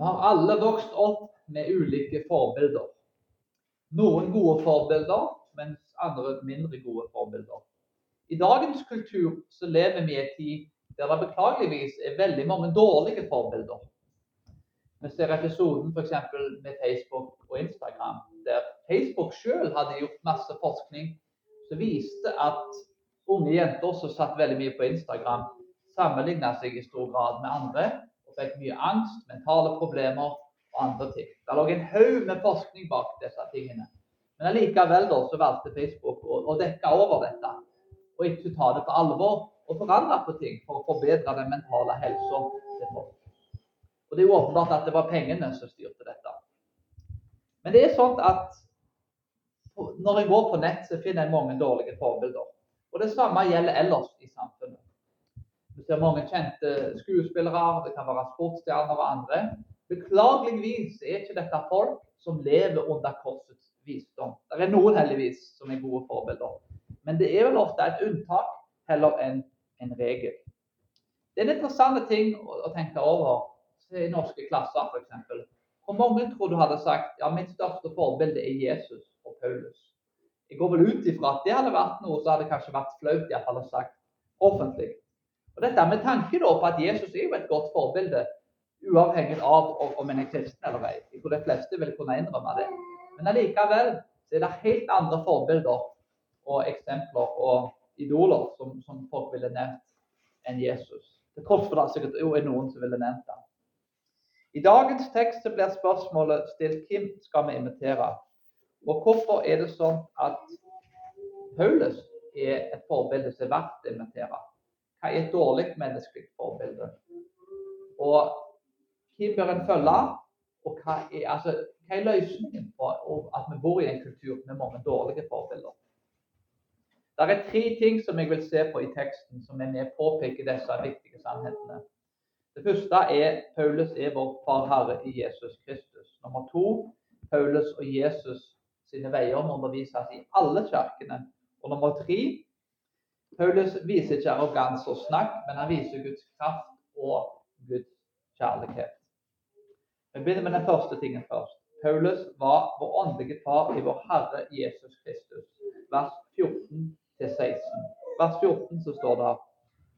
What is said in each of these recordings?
Vi har alle vokst opp med ulike forbilder. Noen gode forbilder, mens andre mindre gode forbilder. I dagens kultur så lever vi i en tid der det beklageligvis er veldig mange dårlige forbilder. Vi ser episoden f.eks. med Facebook og Instagram, der Facebook selv hadde gjort masse forskning som viste at unge jenter som satt veldig mye på Instagram, sammenligna seg i stor grad med andre og fikk mye angst, mentale problemer og andre ting. Det lå en haug med forskning bak disse tingene. Men allikevel da, så valgte Facebook å, å, dekke over dette og ikke ta det på alvor og forandre på ting for å forbedre den mentale helsa til folk. Og Det er åpenbart at det var pengene som styrte dette. Men det er sånn at når jeg går på nett, så finner jeg mange dårlige forbilder. Og Det samme gjelder ellers i samfunnet. Vi ser mange kjente skuespillere, det kan være sportsstjerner og andre. Beklageligvis er ikke dette folk som lever under korsets visdom. Det er noen heldigvis som er gode forbilder, men det er vel ofte et unntak heller enn en regel. Det er en interessant ting å tenke over i norske klasser f.eks. Hvor mange tror du hadde sagt ja, mitt største forbilde er Jesus og Paulus? Jeg går vel ut ifra at det hadde vært noe som hadde kanskje vært flaut i fall å sagt offentlig. Og Dette med tanke på at Jesus er jo et godt forbilde, uavhengig av om en er kristen eller ei. Jeg tror de fleste vil kunne innrømme det. Men allikevel er det helt andre forbilder og eksempler og idoler som, som folk ville nevnt enn Jesus. Til tross for det sikkert er noen som ville nevnt ham. I dagens tekst blir spørsmålet stilt hvem skal vi imitere? Og hvorfor er det sånn at Paulus er et forbilde som er verdt å imitere? Hva er et dårlig menneskelig forbilde? Og hvem bør en følge? Og hva er, altså, hva er løsningen på at vi bor i en kultur med mange dårlige forbilder? Det er tre ting som jeg vil se på i teksten som er med påpeker disse viktige sannhetene. Det første er Paulus er vår Far Herre i Jesus Kristus. Nummer to Paulus og Jesus sine veier må undervises i alle kirkene. Og nummer tre Paulus viser ikke arroganse og snakk, men han viser Guds kraft og Guds kjærlighet. Vi begynner med den første tingen først. Paulus var vår åndelige far i vår Herre Jesus Kristus. Vers 14-16. Vers 14 så står det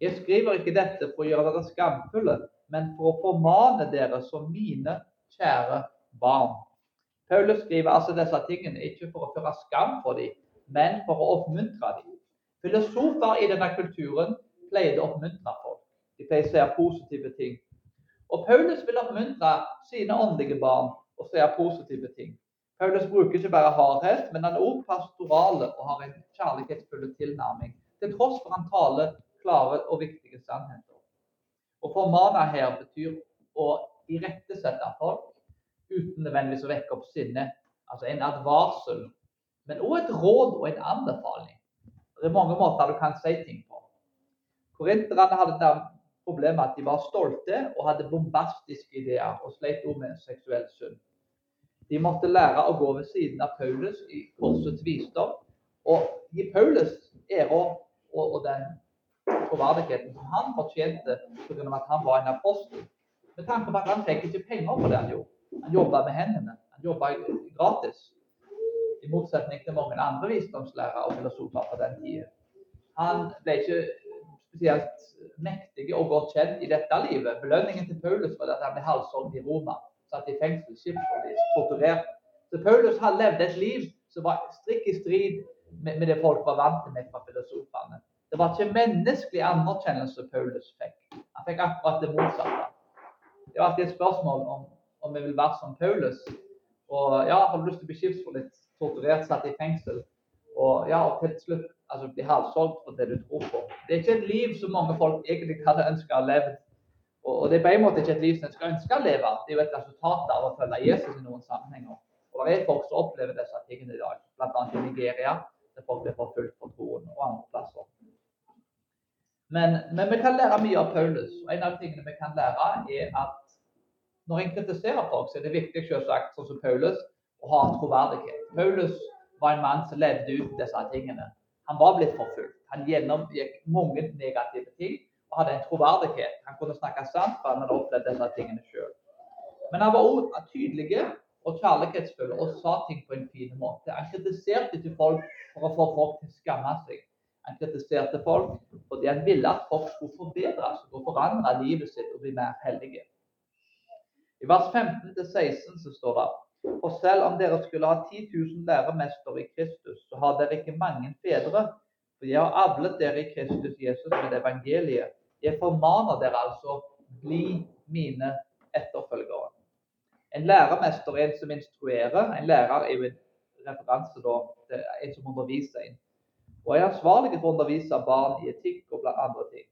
Jeg skriver ikke dette for å gjøre dere skamfulle, men for å formane dere som mine kjære barn. Paulus skriver altså disse tingene ikke for å føre skam på dem, men for å oppmuntre dem. Filosofer i denne kulturen pleide å oppmuntre folk. De pleide å si positive ting. Og Paulus vil oppmuntre sine åndelige barn og si positive ting. Paulus bruker ikke bare hardhet, men han er også pastorale og har en kjærlighetsfull tilnærming, til tross for han taler klare og viktige sannheter. Å formane her betyr å irettesette folk uten nødvendigvis å vekke opp sinne. Altså en advarsel, men òg et råd og en anbefaling. Det er mange måter du kan si ting på. Korinterne hadde det problemet at de var stolte og hadde bombastiske ideer og sleit også med seksuell synd. De måtte lære å gå ved siden av Paulus i korsets visdom og gi Paulus ære og, og, den troverdigheten som han fortjente pga. at han var en apostel. Med tanke på at han fikk ikke penger for det han gjorde. Han jobba med hendene. Han jobba gratis. I motsetning til mange andre visdomslærere og filosofer på den tida. Han ble ikke spesielt mektig og godt kjent i dette livet. Belønningen til Paulus var at han ble halshogd i Roma, satt i fengsel, skipsforlis, torturert. Så Paulus han levde et liv som var strikk i strid med, med det folk var vant til med fra filosofene. Det var ikke menneskelig anerkjennelse Paulus fikk. Han fikk akkurat det motsatte. Det var alltid et spørsmål om om vi vil være som Paulus. Og ja, har du lyst til å bli skipsforlitt, torturert, satt i fengsel, og ja, og til slutt altså, bli halvsolgt for det du tror på. Det er ikke et liv som mange folk egentlig hadde ønska å leve. Og, og, det er på en måte ikke et liv som en skal ønske å leve. Det er jo et resultat av å følge Jesus i noen sammenhenger. Og det er folk som opplever disse tingene i dag, bl.a. i Nigeria, der folk blir forfulgt for troen, og andre plasser. Men, men, vi kan lære mye av Paulus. og En av tingene vi kan lære, er at når en kritiserer folk, så er det viktig selvsagt, sånn som Paulus, å ha troverdighet. Paulus var en mann som levde ut disse tingene. Han var blitt forfulgt. Han gjennomgikk mange negative ting og hadde en troverdighet. Han kunne snakke sant, for han hadde opplevd disse tingene sjøl. Men han var også tydelig og kjærlighetsfull og sa ting på en fin måte. Han kritiserte ikke folk for å få folk til å skamme seg. Han kritiserte folk fordi han ville at folk skulle forbedres og forandre livet sitt og bli mer hellige. I vers 15-16 så står det For selv om dere skulle ha 10 000 læremestere i Kristus, så har dere ikke mange fedre. For jeg har avlet dere i Kristus Jesus med evangeliet. Jeg formaner dere altså, bli mine etterfølgere. En læremester er en som instruerer. En lærer er jo en referanse da, til en som underviser en og er ansvarlig for å undervise barn i etikk og blant andre ting.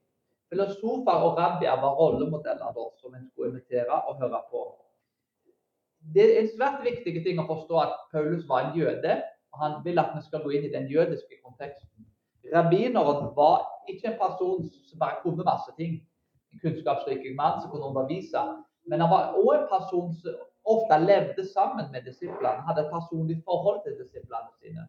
Filosofer og rabbier var rollemodeller da, som en skulle invitere og høre på. Det er en svært viktig ting å forstå at Paulus var en jøde. og Han vil at vi skal gå inn i den jødiske konteksten. Rabbineren var ikke en person som bare kunne masse ting. En kunnskapsrik mann som kunne undervise. Men han var òg en person som ofte levde sammen med disiplene. Hadde et personlig forhold til disiplene sine.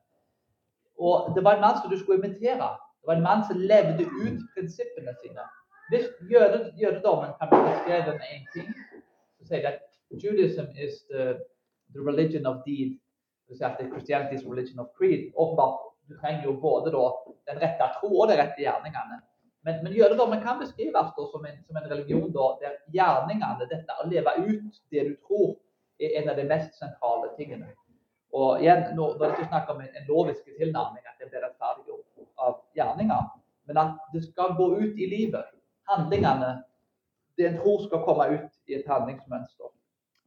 Og det var en mann som du skulle imitere. Det var en mann som levde ut prinsippene sine. Hvis jøde, jødedommen kan bli beskrevet med én ting, så sier det at Judaism is the, the religion of deed. At Christianity is religion of creed. Åpenbart, du trenger jo både da, den rette tro og de rette gjerningene. Men, men jødedommen kan beskrives som en, som, en, religion da, der gjerningene, dette å leve ut det du tror, er en av de mest sentrale tingene. Og igjen, nå, nå er det ikke snakk om en, en lovisk tilnærming, at det blir rettferdiggjort av gjerninger, men at det skal gå ut i livet. Handlingene, det en tror skal komme ut i et handlingsmønster.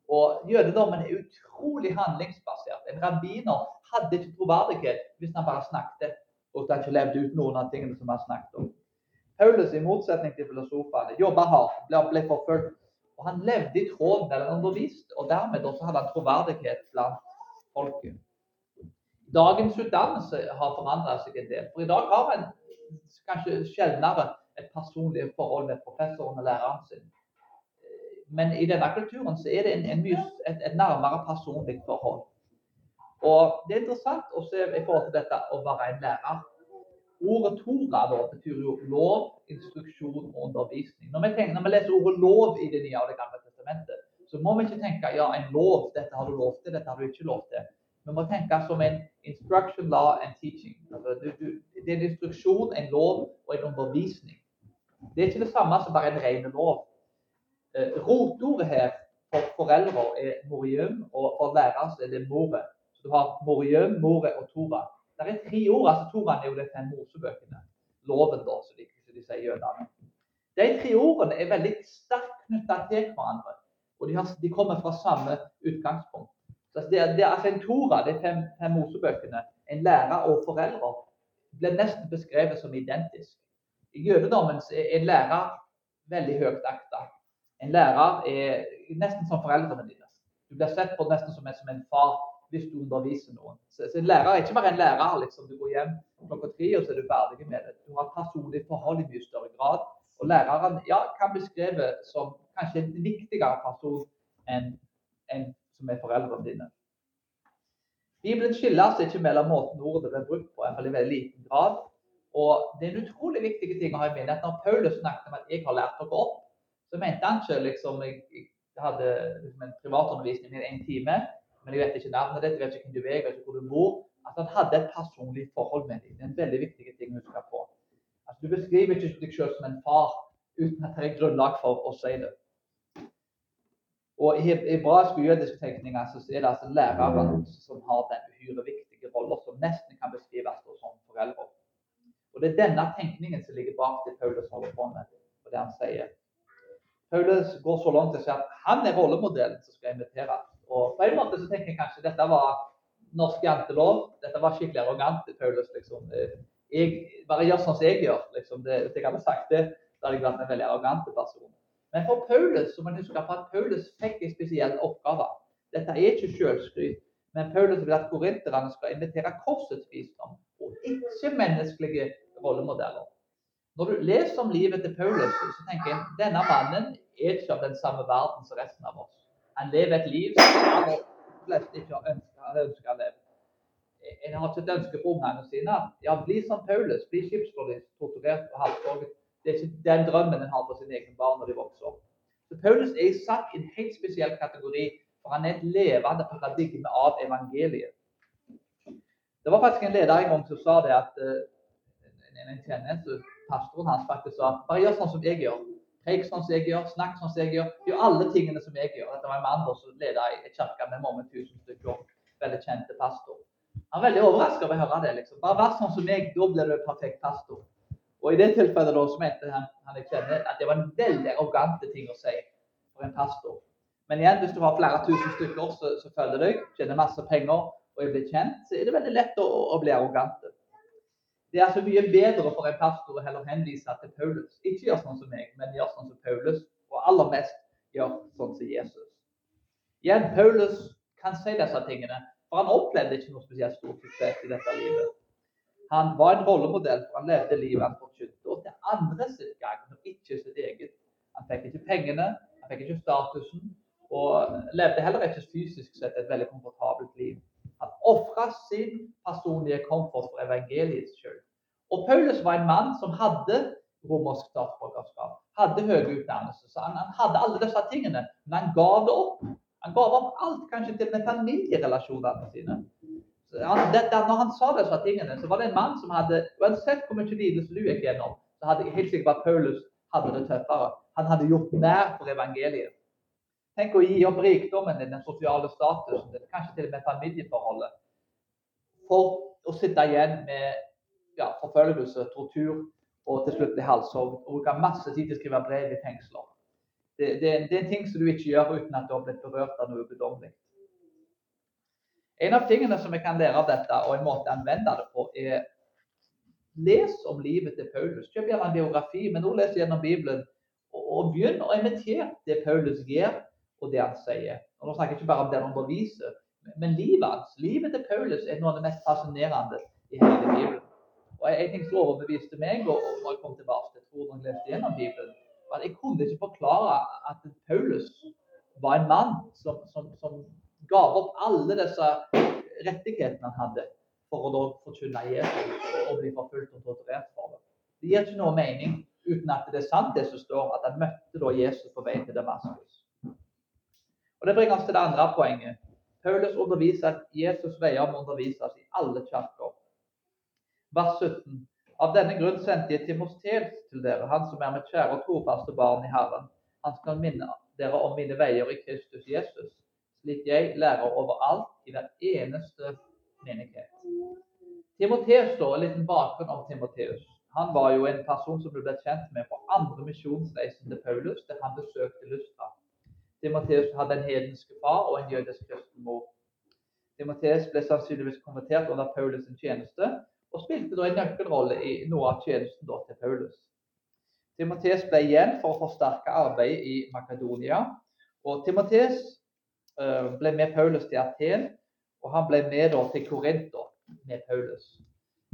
Og Jødedommen er utrolig handlingsbasert. En rabbiner hadde ikke troverdighet hvis han bare snakket og ikke levde ut noen av tingene som han snakket om. Paulus, i motsetning til filosofene, jobba hardt, ble, forfulgt. Og han levde i tråd med den underviste, og dermed også hadde han troverdighet blant folket. Dagens utdannelse har forandret seg en del. For i dag har en kanskje sjeldnere et personlig forhold med professoren og læreren sin. Men i denne kulturen så er det en, en mye, et, et, nærmere personlig forhold. Og Det er interessant å se i forhold til dette å være en lærer. Ordet Tora da, betyr jo lov, instruksjon og undervisning. Når vi, tenker, når vi leser ordet lov i Det nye og det gamle testamentet, så må vi ikke tenke ja, en lov, dette har du lov til, dette har du ikke lov til. Vi må tenke som en instruction, law and teaching. Altså, det er en instruksjon, en lov og en undervisning. Det er ikke det samme som bare en ren lov. Eh, rotordet her for foreldre er morium, og for lærere er det more. Så du har morium, more og tora. Det er tre ord. altså Toraen er jo de fem mosebøkene. Loven, da, som de, de sier jødene. De tre ordene er veldig sterkt knytta til hverandre. Og de, har, de kommer fra samme utgangspunkt. Så det, det altså en Tora, de fem, fem Mosebøkene, en lærer og foreldre, blir nesten beskrevet som identisk. I jødedommen er en lærer veldig høyt akta. En lærer er nesten som foreldrene dine. Du blir sett på nesten som en, som en far hvis du underviser noen. Så, så, En lærer er ikke bare en lærer. liksom Du går hjem klokka tre og så er du ferdig med det. Du har personlig forhold i mye større grad. Og læreren ja, kan beskrive som kanskje en viktigere person enn en som er foreldrene dine. Bibelen skiller seg ikke mellom måten ordet blir brukt på, i veldig liten grad. Og det er en utrolig viktig ting å ha i minne at når Paulus snakket om at 'jeg har lært dere opp', så mente han ikke liksom jeg, hadde liksom en privatundervisning i en time, men jeg vet ikke navnet ditt, jeg vet ikke hvem du er, jeg vet ikke hvor du bor. At han hadde et personlig forhold med deg. Det er en veldig viktig ting å huske på. At du beskriver ikke deg selv som en far uten at det er grunnlag for å si det. Og I hebraisk og jødiske tenkninger så er det altså læreren som har den uhyre viktige rollen som nesten kan beskrives som foreldre. Og Det er denne tenkningen som ligger bak det Paulus holder på med, og det han sier. Paulus går så langt til å si at han er rollemodellen som skal inviteres. Og på en måte så tenker jeg kanskje dette var norsk jantelov. Dette var skikkelig arrogant. Paulus liksom. Jeg, bare gjør sånn som jeg gjør. liksom. Det, hvis jeg hadde sagt det, da hadde jeg vært en veldig arrogant person. Men for Paulus så må man huske på at Paulus fikk en spesiell oppgave. Dette er ikke selvskryt, men Paulus vil at korinterne skal invitere korsets visdom, og ikke menneskelige rollemodeller. Når du leser om livet til Paulus, så tenker jeg denne mannen er ikke av den samme verden som resten av oss. Han lever et liv som de fleste ikke har ønsket å leve. En har ikke et ønske på ungene sine. Ja, bli som Paulus, bli skipsforlist, torturert og halshogget. Det er ikke den drømmen en har for sine egne barn når de vokser opp. Så Paulus er satt i en helt spesiell kategori, for han er et levende paradigme av evangeliet. Det var faktisk en leder en gang som sa det at en, en, en tjeneste, pastoren hans faktisk sa bare gjør sånn som jeg gjør. Preik sånn som jeg gjør, snakk sånn som jeg gjør. Gjør alle tingene som jeg gjør. Dette var en mann som ledet ei kirke med mange tusen stykker. Veldig kjente pastor. Han var veldig overrasket over å høre det. liksom. Bare vær sånn som meg, da blir du perfekt pastor. Og I det tilfellet da, så mente han, han jeg kjenner, at det var en veldig arrogante ting å si for en pastor. Men igjen, hvis du har flere tusen stykker så, så følger deg, tjener masse penger og er blitt kjent, så er det veldig lett å, å bli arrogante. Det er så mye bedre for en pastor å heller henvise til Paulus. Ikke gjør sånn som meg, men gjør sånn som Paulus, og aller mest gjør sånn som Jesus. Igjen, Paulus kan si disse tingene, for han opplevde ikke noe spesielt stor suksess i dette livet. Han var en rollemodell, for han levde livet han forkynte, og til andre sitt gang, og ikke sitt eget. Han fikk ikke pengene, han fikk ikke statusen, og levde heller ikke fysisk sett et veldig komfortabelt liv. Han ofra sin personlige komfort for evangeliets skyld. Og Paulus var en mann som hadde romersk statsborgerskap, hadde høy utdannelse. Så han, han, hadde alle disse tingene, men han ga det opp. Han ga opp alt, kanskje til med familierelasjonene sine. Han, det, når han sa disse tingene, så var det en mann som hadde Uansett hvor mye lidelse du gikk gjennom, så hadde jeg helt sikkert at Paulus hadde det tøffere. Han hadde gjort mer for evangeliet. Tenk å gi opp rikdommen din, den sosiale statusen din, kanskje til og med familieforholdet, for å sitte igjen med ja, forfølgelse, tortur og til slutt bli halshogd. Og bruke masse tid til å skrive brev i fengsler. Det, det, det, er ting som du ikke gjør uten at du har blitt berørt av noe guddommelig. En av tingene som vi kan lære av dette, og en måte å anvende det på, er les om livet til Paulus. Kjøp gjerne en biografi, men nå les gjennom Bibelen. Og, begynn å imitere det Paulus gjør og det han sier. Og Nå snakker jeg ikke bare om det han beviser, men livet hans. Livet til Paulus er noe av det mest fascinerende i hele Bibelen. Og En ting som overbeviste meg og når jeg kom tilbake til tro når jeg leste gjennom Bibelen, var at jeg kunne ikke forklare at Paulus var en mann som, som, som ga opp alle disse rettighetene han hadde for å da forkynne Jesus og bli forfulgt og torturert for det. Det gir ikke noe mening uten at det er sant det som står, at han møtte da Jesus på vei til Damaskus. Og Det bringer oss til det andre poenget. Paulus underviser at Jesus veier må undervises i alle kirker. Vers 17. Av denne grunn sendte jeg Timoteus til dere, han som er mitt kjære og trofaste barn i Herren. Han skal minne dere om mine veier i Kristus Jesus, slik jeg lærer overalt i hver eneste menighet. Timoteus står en liten bakgrunn om Timoteus. Han var jo en person som ble kjent med på andre misjonsreisen til Paulus, der han besøkte Lustra. Timoteus hadde en hedensk far og en jødisk kristen mor. Timoteus ble sannsynligvis konvertert under Paulus' tjeneste, og spilte da en nøkkelrolle i noe av tjenesten til Paulus. Timoteus ble igjen for å forsterke arbeidet i Makedonia. og Timoteus uh, ble med Paulus til Aten, og han ble med til Korinter med Paulus.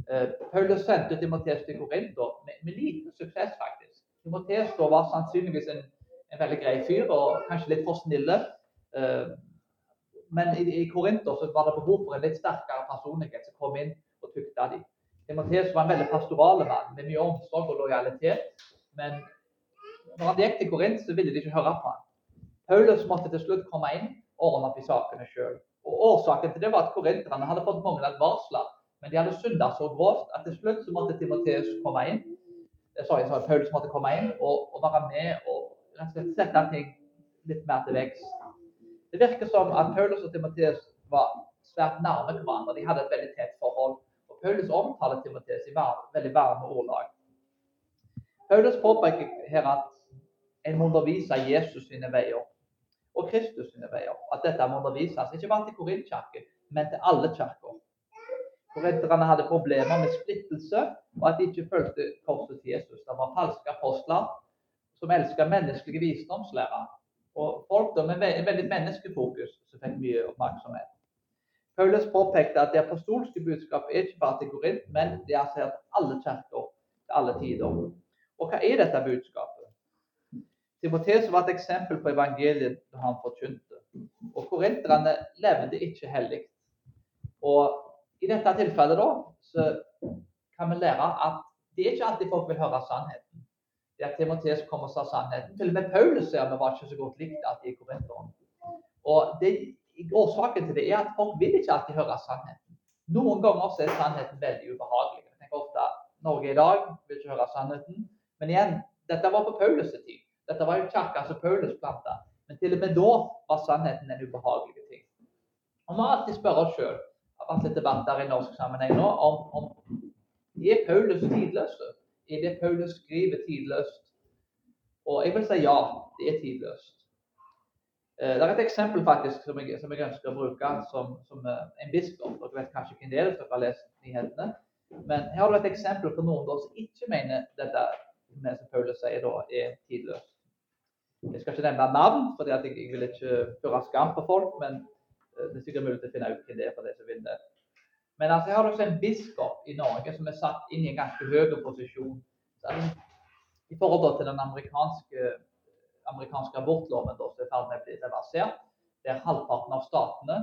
Uh, Paulus sendte Timoteus til Korinter med, med liten suksess, faktisk. Timoteus var sannsynligvis en veldig grei fyr og kanskje litt for snille. Eh, men i, i Korinter var det behov for en litt sterkere personlighet som kom inn og tukta dem. Timoteus var en veldig pastoral mann med mye omsorg og lojalitet. Men når han gikk til Korint, så ville de ikke høre på ham. Paulus måtte til slutt komme inn og ordne opp i sakene sjøl. Årsaken til det var at korinterne hadde fått mange advarsler, men de hadde synda så grovt at til slutt så måtte Timoteus komme inn. Sorry, sorry, Paulus måtte komme inn og, og være med og rett og slett sette ting litt mer til vekst. Det virker som at Paulus og Timoteus var svært nærme hverandre. De hadde et veldig tett forhold. Og Paulus omtaler Timoteus i veldig varme ordlag. Paulus påpeker her at en må undervise Jesus sine veier og Kristus sine veier. At dette må undervises ikke bare til Korintkirken, men til alle kirker. Korinterne hadde problemer med splittelse, og at de ikke fulgte korset til Jesus. Det var falske apostler som elsker menneskelige visdomslærere, Og folk da, med veldig menneskefokus som fikk mye oppmerksomhet. Paulus påpekte at det apostolske budskapet er ikke bare til Korint, men det er til alle kirker til alle tider. Og hva er dette budskapet? Timoteus var et eksempel på evangeliet da han forkynte. Og korinterne levde ikke hellig. Og i dette tilfellet da, så kan vi lære at det er ikke alltid folk vil høre sannheten. Det at Timoteus kom og sa sannheten. Til og med Paulus ser vi var ikke så godt likt alltid i Korinteren. Og det, Årsaken til det er at folk vil ikke alltid høre sannheten. Noen ganger er sannheten veldig ubehagelig. Jeg tenker ofte Norge i dag vil ikke høre sannheten. Men igjen, dette var på Paulus' tid. Dette var jo kirka som Paulus planta. Men til og med da var sannheten en ubehagelig ting. Og Vi må alltid spørre oss sjøl, det har vært litt debatter i norsk sammenheng nå, om, om er Paulus tidløs? Er det Paulus skriver tidløst? Og jeg vil si ja, det er tidløst. Eh, det er et eksempel faktisk som jeg, som jeg ønsker å bruke som, som eh, en biskop. Dere vet kanskje hvem det er, dere har lest nyhetene. Men her har du et eksempel på noen som ikke mener dette med som Paulus sier da, er tidløst. Jeg skal ikke nevne navn, for jeg, jeg vil ikke føre skam på folk. Men eh, det er sikkert mulig å finne ut hvem det er for de som vinner. Men altså, jeg har også en biskop i Norge som er satt inn i en ganske høy posisjon. I forhold til den amerikanske, amerikanske abortloven som er i ferd med å bli reversert, der halvparten av statene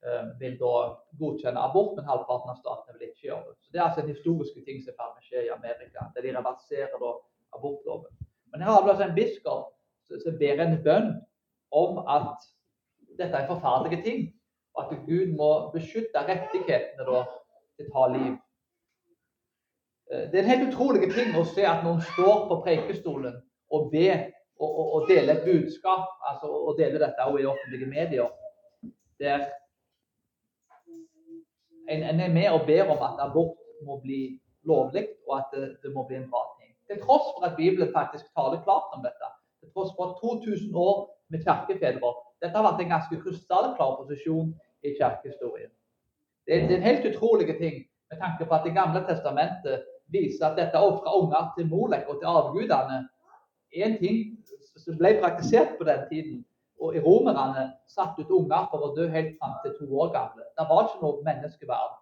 Eh, vil da godkjenne abort, men halvparten av statene vil ikke gjøre det. Så Det er altså en historisk ting som kan skje i Amerika, der de reverserer da abortloven. Men her har du altså en biskop som ber en bønn om at dette er forferdelige ting, at Gud må beskytte rettighetene da, til å ta liv. Eh, det er en helt utrolig ting å se at noen står på preikestolen og ber og, og, og deler et budskap, altså og deler dette også i offentlige medier, der en, en, er med og ber om at abort må bli lovlig, og at det, det, må bli en bra ting. Til tross for at Bibelen faktisk taler klart om dette. Til tross for 2000 år med kirkefedre. Dette har vært en ganske krystallklar posisjon i kirkehistorien. Det er, en helt utrolig ting med tanke på at Det gamle testamentet viser at dette å ofre unger til Molek og til avgudene er en ting som ble praktisert på den tiden. Og romerne satte ut unger for å dø helt fram til to år gamle. Det var ikke noe menneskeverd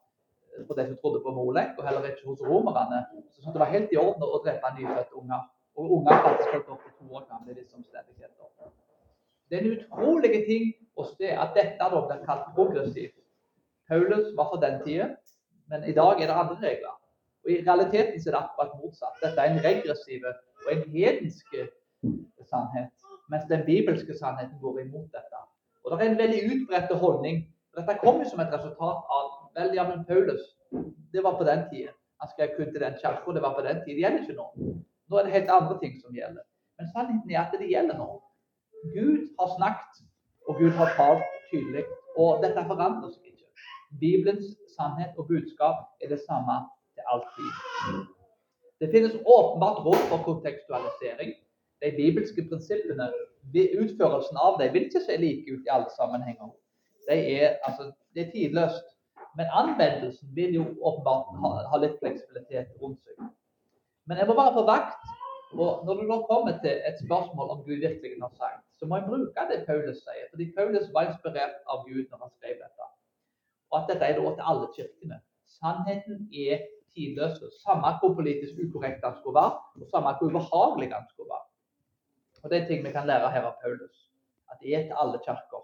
for de som trodde på Molek, og heller ikke hos romerne. Så det var helt i orden å drepe nyfødte unger. Og unger faktisk holdt opp til to år gamle i omstendigheter. Det er en utrolig ting å se at dette da blir kalt progressivt. Paulus var for den tida, men i dag er det andre regler. Og I realiteten er det akkurat motsatt. Dette er en regressiv og en hedensk sannhet mens den bibelske sannheten går imot dette. Og Det er en veldig utbredt holdning. Dette kommer som et resultat av vel, ja, Paulus. Det var på den tida. Han skrev kun til den kirka. Det var på den tida. Det gjelder ikke nå. Nå er det helt andre ting som gjelder. Men sannheten er at det gjelder nå. Gud har snakket, og Gud har talt tydelig. Og dette forandrer seg ikke. Bibelens sannhet og budskap er det samme til all tid. Det finnes åpenbart råd for kontekstualisering de bibelske prinsippene, utførelsen av dem, vil ikke se like ut i alle sammenhenger. De er, altså, det er tidløst. Men anvendelsen vil jo åpenbart ha, ha, litt fleksibilitet rundt seg. Men jeg må være på vakt. Og når du nå kommer til et spørsmål om Gud virkelig har sagt, så må jeg bruke det Paulus sier. Fordi Paulus var inspirert av Gud når han skrev dette. Og at dette er råd til alle kirkene. Sannheten er tidløs. Samme hvor politisk ukorrekt han skulle være, og samme hvor ubehagelig han skulle være. Og Det er ting vi kan lære her av Paulus. At det er til alle kirker.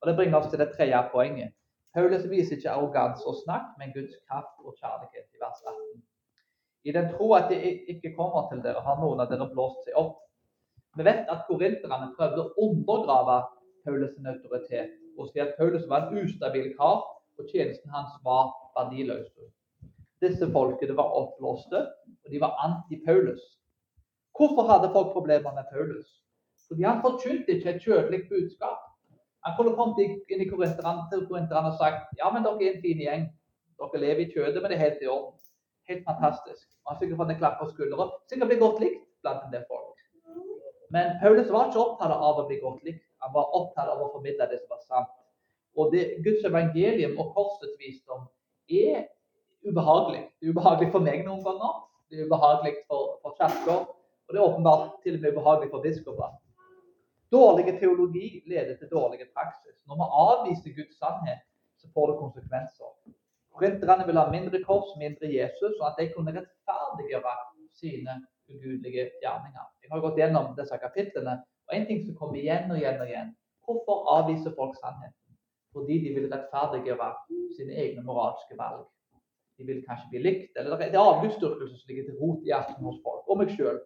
Og Det bringer oss til det tredje poenget. Paulus viser ikke arroganse og snakk, men Guds kraft og kjærlighet i vers 18. I den tro at det ikke kommer til dere, har noen av dere blåst seg opp. Vi vet at korinterne prøvde å undergrave Paulus' autoritet og si at Paulus var en ustabil kar, og tjenesten hans var verdiløs. Disse folkene var oppblåste, og de var anti-Paulus. Hvorfor hadde folk problemer med Paulus? Fordi han forkynte ikke et kjødelig budskap. Han kunne kommet inn i korinterne og sagt ja, men dere er en fin gjeng. Dere lever i kjødet, men det er helt i orden. Helt fantastisk. Og han sikkert fått en klapp på skuldra. Sikkert blitt godt likt blant en del folk. Men Paulus var ikke opptatt av å bli godt likt. Han var opptatt av å formidle det som var sant. Og det, Guds evangelium og korsets visdom er ubehagelig. Det er ubehagelig for meg noen ganger. Det er ubehagelig for, for kirker. Og det er åpenbart til og med ubehagelig for biskoper. Dårlig teologi leder til dårlig praksis. Når vi avviser Guds sannhet, så får det konsekvenser. Korinterne vil ha mindre kors, mindre Jesus, sånn at de kunne rettferdiggjøre sine ugudelige gjerninger. Jeg har gått gjennom disse kapitlene, og en ting som kommer igjen og igjen og igjen Hvorfor avviser folk sannheten? Fordi de vil rettferdiggjøre sine egne moralske valg. De vil kanskje bli likt, eller det er avgudsdyrkelse som ligger til rot i hjertet hos folk, og meg sjøl.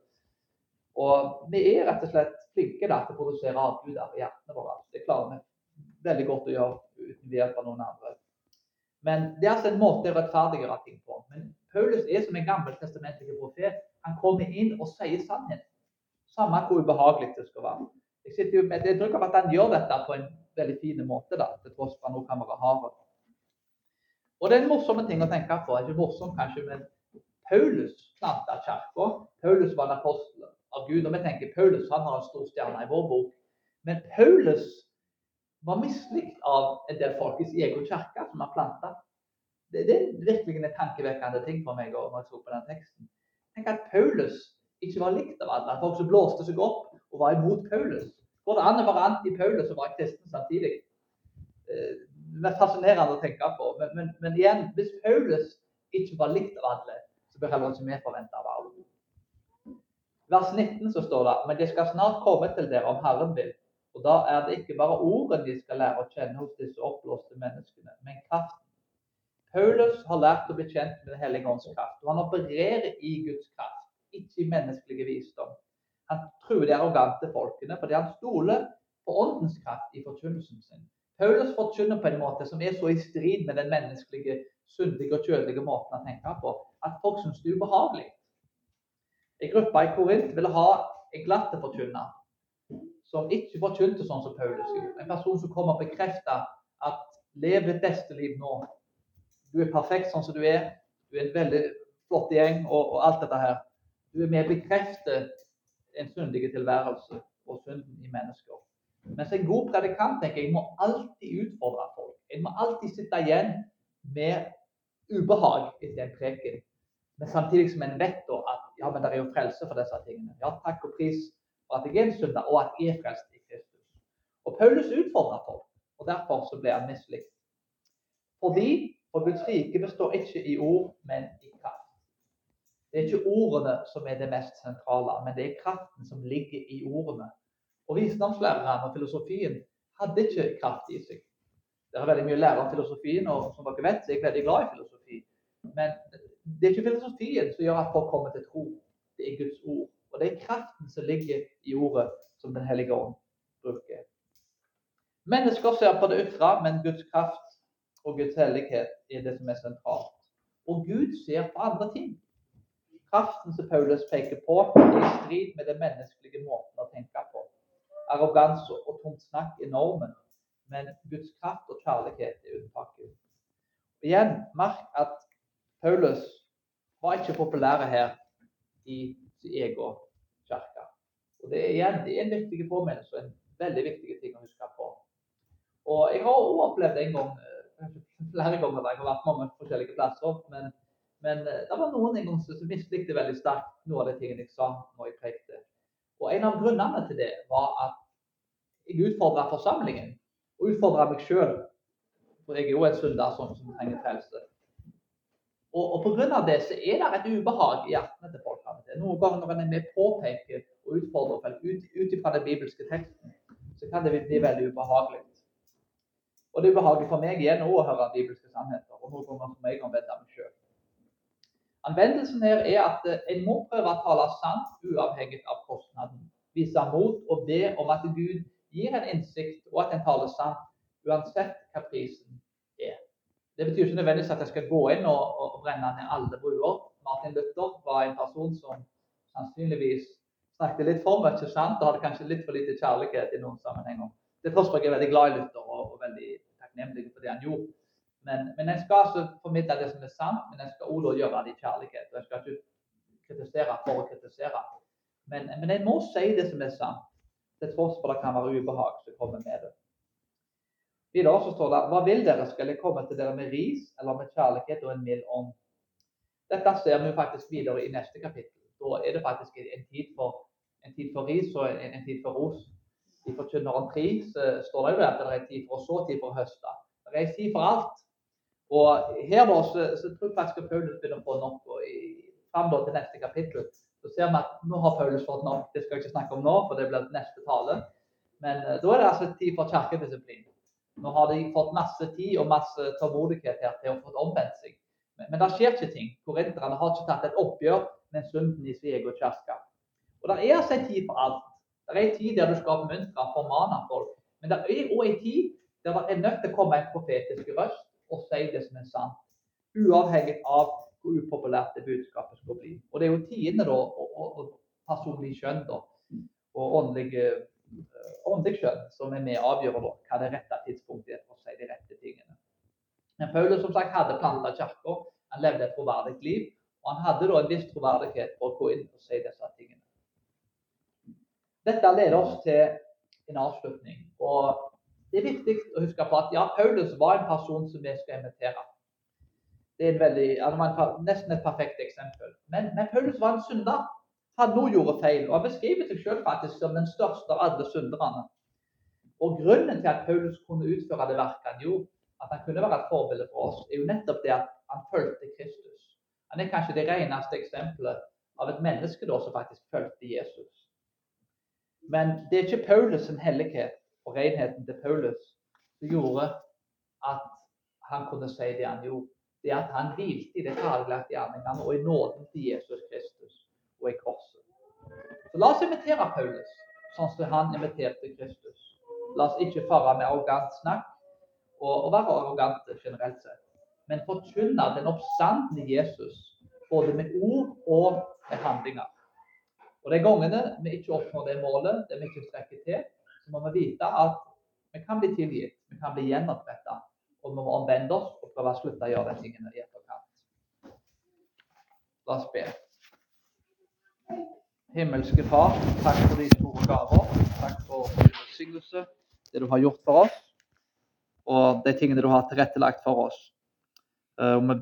Og vi er rett og slett flinke da, til å produsere avguder i hjertene våre. Det klarer vi veldig godt å gjøre uten hjelp av noen andre. Men det er altså en måte å rettferdiggjøre ting på. Men Paulus er som en gammeltestamentlig profet. Han kommer inn og sier sannhet. Samme hvor ubehagelig det skal være. Jeg sitter jo med inntrykk av at han gjør dette på en veldig fin måte, da, til tross for at han kan være hard. Og det er en morsom ting å tenke på. Ikke morsom kanskje, men Paulus planta kirka. Paulus var en apostel av Gud. Og vi tenker Paulus han har en stor stjerne i vår bok. Men Paulus var mislikt av en del folk i sin egen kirke som har planta. Det, det, er virkelig en tankevekkende ting for meg når jeg så på den teksten. Tenk at Paulus ikke var likt av alle. Folk som blåste seg opp og var imot Paulus. Går det an å være anti-Paulus og være kristen samtidig? Eh, det er fascinerende å tenke på. Men, men, men igjen, hvis Paulus ikke var likt av alle, så bør heller ikke vi forvente av alle. Vers 19 så står det men de skal snart komme til dere om Herren vil. Og da er det ikke bare ordene de skal lære å kjenne hos disse oppblåste menneskene, men kraften. Paulus har lært å bli kjent med Den hellige ånds kraft. Og han opererer i Guds kraft, ikke i menneskelig visdom. Han truer de arrogante folkene fordi han stoler på åndens kraft i forkynnelsen sin. Paulus forkynner på en måte som er så i strid med den menneskelige, syndige og kjødelige måten han tenker på, at folk syns det er ubehagelig. En gruppe i Korint ville ha en glatte forkynner som ikke forkynte sånn som Paulus gjorde. En person som kommer og bekrefter at lev ditt beste liv nå. Du er perfekt sånn som du er. Du er en veldig flott gjeng og, og alt dette her. Du er med å bekrefte en syndig tilværelse og synden i mennesker. Mens en god predikant tenker jeg, må alltid utfordre folk. En må alltid sitte igjen med ubehag etter en preken. Men samtidig som en vet at ja, men det er jo frelse for disse tingene. Ja, takk og pris for at jeg er en synder, og at jeg er frelst i Kristus. Og Paulus utfordrer folk, og derfor så ble han mislikt. Fordi for Guds rike består ikke i ord, men i kraft. Det er ikke ordene som er det mest sentrale, men det er kraften som ligger i ordene. Og visdomslæreren og filosofien hadde ikke kraft i seg. Det er veldig mye lære om filosofien, og som dere vet, så er jeg veldig glad i filosofi. Men det er ikke filosofien som gjør at folk kommer til tro. Det er Guds ord. Og det er kraften som ligger i ordet som Den hellige ånd bruker. Mennesker ser på det ytre, men Guds kraft og Guds hellighet er det som er sentralt. Og Gud ser på andre ting. Kraften som Paulus peker på, er i strid med den menneskelige måten å tenke på. Arroganse og tomt snakk er normen, men Guds kraft og kjærlighet er unntaket. Igjen, merk at Paulus var ikke populær her i sin egen kirke. Og det er, igjen, det er en viktig påminnelse og en veldig viktig ting å huske på. Og Jeg har også opplevd en gang, eh, flere ganger da jeg har vært mange forskjellige plasser, men, men eh, det var noen en gang som mislikte veldig sterkt noen av de tingene jeg sa når jeg prekte. Og En av grunnene til det var at jeg utfordra forsamlingen, og utfordra meg sjøl. For jeg er jo en synder som, som trenger frelse. Og, og Pga. det så er det et ubehag i hjertene til folk. Noen ganger når en er med påpeker og utfordrer ut, ut fra den bibelske teksten, så kan det bli veldig ubehagelig. Og det er ubehagelig for meg igjen å høre bibelske sannheter. og noen ganger meg jeg anvender meg selv. Anvendelsen her er at eh, en må prøve å tale sant uavhengig av kostnaden. Vise mot og be om at Gud gir en innsikt, og at en taler sant uansett hva prisen er. det betyr ikke nødvendigvis at jeg skal gå inn og, og brenne ned alle bruer. Martin Luther var en person som sannsynligvis snakket litt for mye sant, og hadde kanskje litt for lite kjærlighet i noen sammenhenger. Det jeg er veldig glad i Luther og, og veldig takknemlig for det han gjorde. Men, men jeg skal altså formidle det som er sant, men jeg skal også gjøre det i kjærlighet. Jeg skal ikke kritisere for å kritisere. Men, men jeg må si det som er sant, til tross for det kan være ubehag som kommer med det. Videre så står det Hva vil dere? Skal jeg komme til dere med ris eller med kjærlighet og en mild ånd? Dette ser vi faktisk videre i neste kapittel. Da er det faktisk en tid for, en tid for ris og en, en, tid for ros. I Forkynneren 3 så står det jo at det er tid for å så, tid for å høste. Det er tid for alt. Og her da, så, så tror jeg faktisk at Paulus begynner å få nok. og i, Fram til neste kapittel så ser vi at nå har Paulus fått nok. Det skal jeg ikke snakke om nå, for det blir neste tale. Men uh, da er det altså tid for kirkedisiplin. Nå har de fått masse tid og masse tålmodighet her til å få omvendt seg. Men, men det skjer ikke ting. Korinterne har ikke tatt et oppgjør med synden i sin egen kirke. Og det er altså en tid for alt. Det er en tid der du skal oppmuntre og formane folk. Men det er òg en tid der det er nødt til å komme en profetisk røst og si det som er sant. Uavhengig av hvor upopulært det budskapet skal bli. Og det er jo tidene da, og, og, og personlig skjønn da, og åndelig, uh, åndelig skjønn som er med og avgjør hva det rette tidspunktet er for å si de rette tingene. Men Paulus som sagt hadde planta kirka. Han levde et troverdig liv. Og han hadde da en viss troverdighet for å gå inn og si disse. Dette leder oss til en avslutning. Og det er viktig å huske på at ja, Paulus var en person som vi skal invitere. Det er veldig, nesten et perfekt eksempel. Men, men Paulus var en synder. Han nå gjorde feil. Og han beskriver seg selv faktisk som den største av alle synderne. Og grunnen til at Paulus kunne utføre det verket han gjorde, at han kunne være et forbilde for oss, er jo nettopp det at han fulgte Kristus. Han er kanskje det reneste eksempelet av et menneske da, som faktisk fulgte Jesus. Men det er ikke Paulus' sin hellighet og renheten til Paulus som gjorde at han kunne si det han gjorde. Det at han hvilte i det ferdiglagte gjerningene og i nåden til Jesus Kristus og i korset. Så la oss invitere Paulus sånn som han inviterte Kristus. La oss ikke fare med arrogant snakk og, og være arrogante generelt sett, men forkynne den oppstandende Jesus både med ord og med handlinger. Og De gangene vi ikke oppnår det målet, det vi ikke strekker til, så må vi vite at vi kan bli tilgitt, vi kan bli gjenoppretta. Og vi må omvende oss og prøve å slutte å gjøre de tingene i etterkant. La oss be. Himmelske Far, takk for de store gaver. Takk for velsignelse, det du har gjort for oss, og de tingene du har tilrettelagt for oss. Og vi